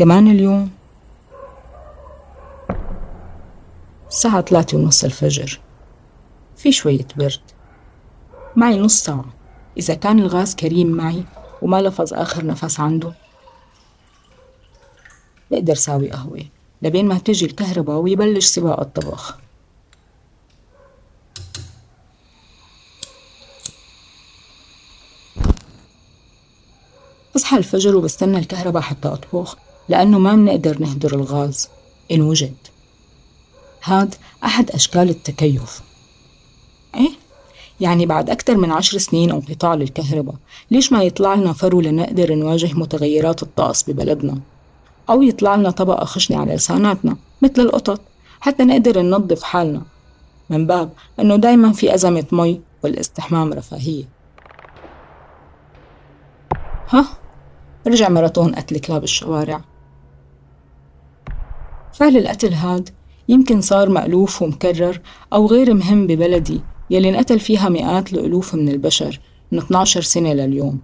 كمان اليوم الساعة ثلاثة ونص الفجر. في شوية برد. معي نص ساعة. إذا كان الغاز كريم معي وما لفظ آخر نفس عنده بقدر ساوي قهوة. لبين ما تجي الكهرباء ويبلش سباق الطبخ. بصحى الفجر وبستنى الكهرباء حتى أطبخ. لأنه ما بنقدر نهدر الغاز. إن وجد. هاد أحد أشكال التكيف. إيه؟ يعني بعد أكثر من عشر سنين انقطاع للكهرباء ليش ما يطلع لنا فرو لنقدر نواجه متغيرات الطقس ببلدنا؟ أو يطلع لنا طبقة خشنة على لساناتنا مثل القطط حتى نقدر ننظف حالنا. من باب أنه دايما في أزمة مي والاستحمام رفاهية. ها؟ رجع ماراثون قتل كلاب الشوارع. فعل القتل هاد يمكن صار مألوف ومكرر أو غير مهم ببلدي يلي انقتل فيها مئات الألوف من البشر من 12 سنة لليوم؟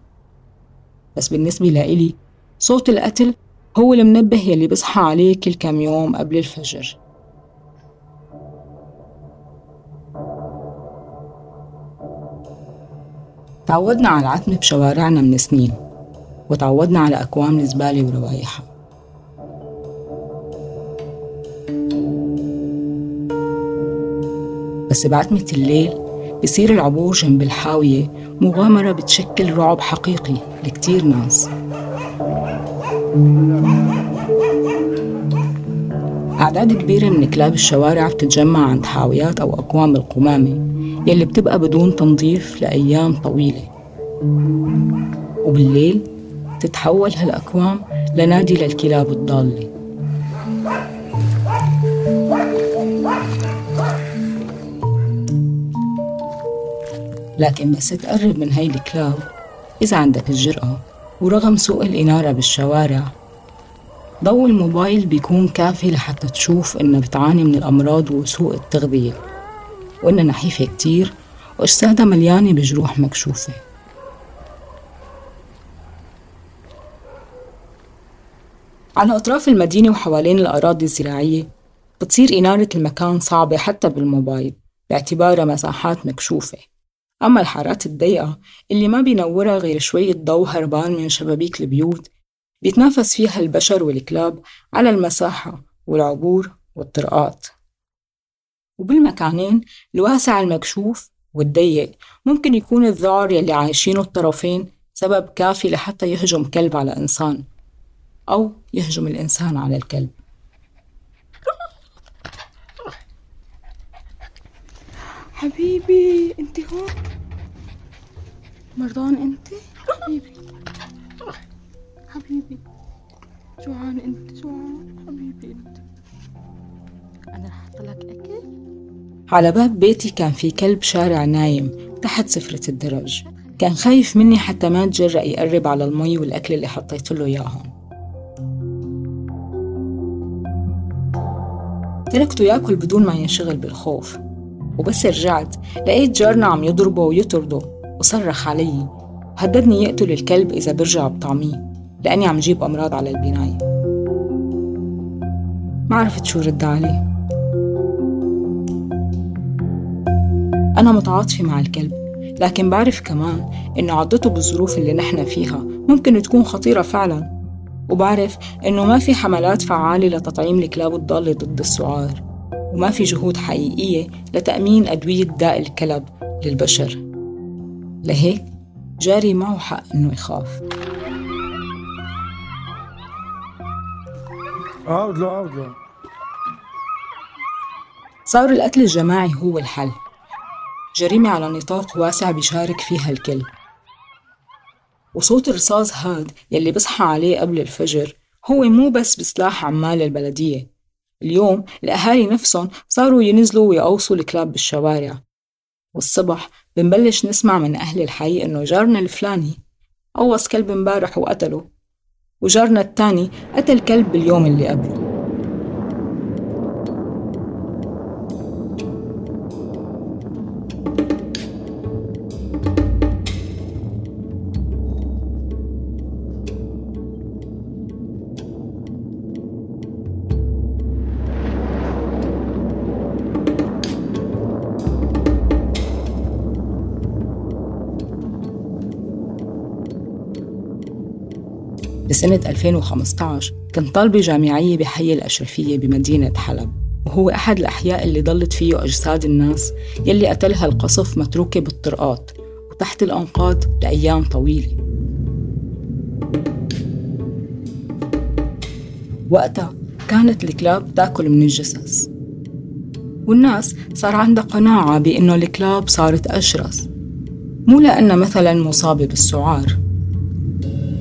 بس بالنسبة لإلي صوت القتل هو المنبه يلي بصحى عليه كل كم يوم قبل الفجر. تعودنا على العتمة بشوارعنا من سنين وتعودنا على أكوام الزبالة وروايحها. بس الليل بصير العبور جنب الحاوية مغامرة بتشكل رعب حقيقي لكتير ناس. أعداد كبيرة من كلاب الشوارع بتتجمع عند حاويات أو أكوام القمامة يلي بتبقى بدون تنظيف لأيام طويلة. وبالليل تتحول هالأكوام لنادي للكلاب الضالة. لكن بس تقرب من هاي الكلاب إذا عندك الجرأة ورغم سوء الإنارة بالشوارع ضوء الموبايل بيكون كافي لحتى تشوف إنها بتعاني من الأمراض وسوء التغذية. وإنها نحيفة كتير وأجسادها مليانة بجروح مكشوفة. على أطراف المدينة وحوالين الأراضي الزراعية بتصير إنارة المكان صعبة حتى بالموبايل باعتبارها مساحات مكشوفة. أما الحارات الضيقة اللي ما بينورها غير شوية ضوء هربان من شبابيك البيوت بيتنافس فيها البشر والكلاب على المساحة والعبور والطرقات. وبالمكانين الواسع المكشوف والضيق ممكن يكون الذعر يلي عايشينه الطرفين سبب كافي لحتى يهجم كلب على إنسان أو يهجم الإنسان على الكلب. حبيبي انت هون؟ مرضان انت حبيبي. حبيبي. جوعان انت جوعان. حبيبي انت أنا رح لك أكل؟ على باب بيتي كان في كلب شارع نايم تحت سفرة الدرج. كان خايف مني حتى ما تجرأ يقرب على المي والأكل اللي حطيت له إياهم. تركته يأكل بدون ما ينشغل بالخوف. وبس رجعت لقيت جارنا عم يضربه ويطرده وصرخ علي. وهددني يقتل الكلب إذا برجع بطعميه لأني عم جيب أمراض على البناية. ما عرفت شو رد عليه. أنا متعاطفة مع الكلب لكن بعرف كمان إنه عضته بالظروف اللي نحن فيها ممكن تكون خطيرة فعلا. وبعرف إنه ما في حملات فعالة لتطعيم الكلاب الضالة ضد السعار. وما في جهود حقيقية لتأمين أدوية داء الكلب للبشر. لهيك جاري معه حق إنه يخاف. له له صار القتل الجماعي هو الحل. جريمة على نطاق واسع بيشارك فيها الكل. وصوت الرصاص هاد يلي بصحى عليه قبل الفجر هو مو بس بسلاح عمال البلدية اليوم الأهالي نفسهم صاروا ينزلوا ويقوصوا الكلاب بالشوارع. والصبح بنبلش نسمع من أهل الحي إنه جارنا الفلاني قوص كلب امبارح وقتله وجارنا التاني قتل كلب باليوم اللي قبله. بسنة 2015 كان طالبة جامعية بحي الأشرفية بمدينة حلب وهو أحد الأحياء اللي ضلت فيه أجساد الناس يلي قتلها القصف متروكة بالطرقات وتحت الأنقاض لأيام طويلة. وقتها كانت الكلاب تأكل من الجثث والناس صار عندها قناعة بأنه الكلاب صارت أشرس مو لأنها مثلا مصابة بالسعار.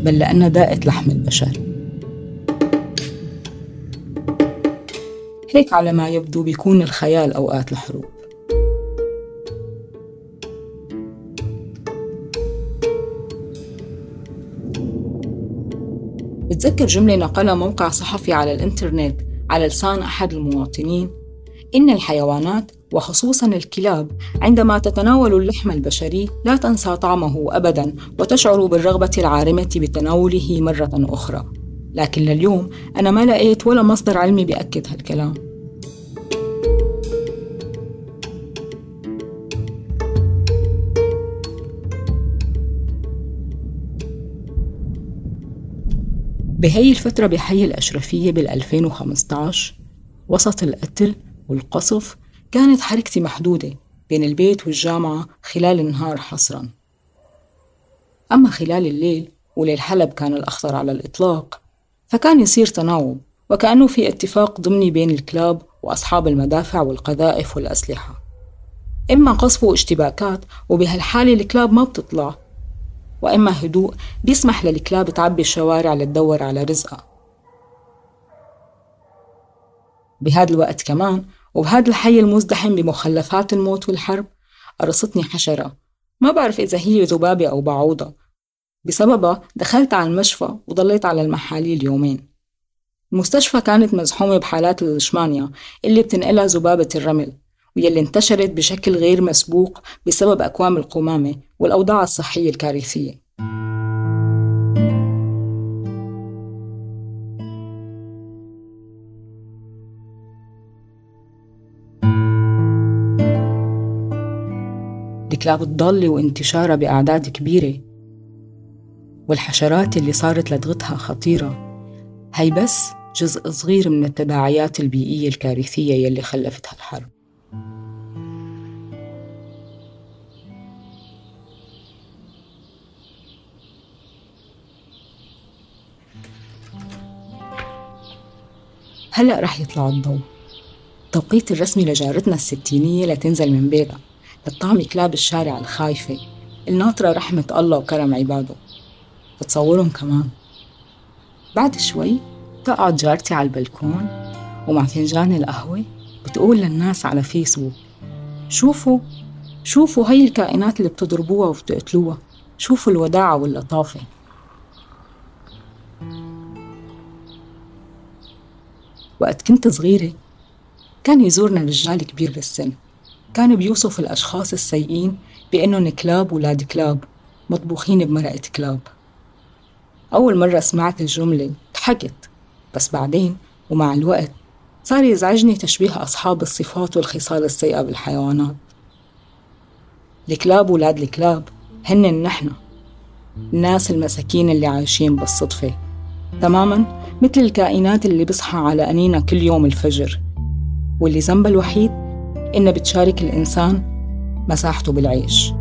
بل لأنها داءت لحم البشر. هيك على ما يبدو بيكون الخيال أوقات الحروب. بتذكر جملة نقلها موقع صحفي على الإنترنت على لسان أحد المواطنين؟ إن الحيوانات وخصوصا الكلاب. عندما تتناول اللحم البشري لا تنسى طعمه أبدا وتشعر بالرغبة العارمة بتناوله مرة أخرى. لكن لليوم أنا ما لقيت ولا مصدر علمي بيأكد هالكلام. بهي الفترة بحي الأشرفية بال 2015 وسط القتل والقصف كانت حركتي محدودة بين البيت والجامعة خلال النهار حصرا. أما خلال الليل وليل حلب كان الأخطر على الإطلاق فكان يصير تناوب وكأنه في اتفاق ضمني بين الكلاب وأصحاب المدافع والقذائف والأسلحة. إما قصف واشتباكات وبهالحالة الكلاب ما بتطلع وإما هدوء بيسمح للكلاب تعبي الشوارع لتدور على رزقها. بهذا الوقت كمان وبهذا الحي المزدحم بمخلفات الموت والحرب قرصتني حشرة. ما بعرف إذا هي ذبابة أو بعوضة. بسببها دخلت على المشفى وضليت على المحاليل يومين المستشفى كانت مزحومة بحالات الإشمانيا اللي بتنقلها ذبابة الرمل واللي انتشرت بشكل غير مسبوق بسبب أكوام القمامة والأوضاع الصحية الكارثية. الكلاب الضالة وانتشارها بأعداد كبيرة. والحشرات اللي صارت لدغتها خطيرة. هي بس جزء صغير من التداعيات البيئية الكارثية يلي خلفتها الحرب. هلأ رح يطلع الضوء. التوقيت الرسمي لجارتنا الستينية لتنزل من بيتها. لطعم كلاب الشارع الخايفة. الناطرة رحمة الله وكرم عباده. بتصورهم كمان. بعد شوي تقعد جارتي على البلكون ومع فنجان القهوة بتقول للناس على فيسبوك شوفوا شوفوا هي الكائنات اللي بتضربوها وبتقتلوها. شوفوا الوداعة واللطافة. وقت كنت صغيرة كان يزورنا رجال كبير بالسن. كان بيوصف الأشخاص السيئين بأنهم كلاب ولاد كلاب مطبوخين بمرقة كلاب. أول مرة سمعت الجملة ضحكت بس بعدين ومع الوقت صار يزعجني تشبيه أصحاب الصفات والخصال السيئة بالحيوانات. الكلاب ولاد الكلاب هن نحن الناس المساكين اللي عايشين بالصدفة. تماما مثل الكائنات اللي بصحى على أنينا كل يوم الفجر واللي ذنبها الوحيد إنها بتشارك الإنسان مساحته بالعيش.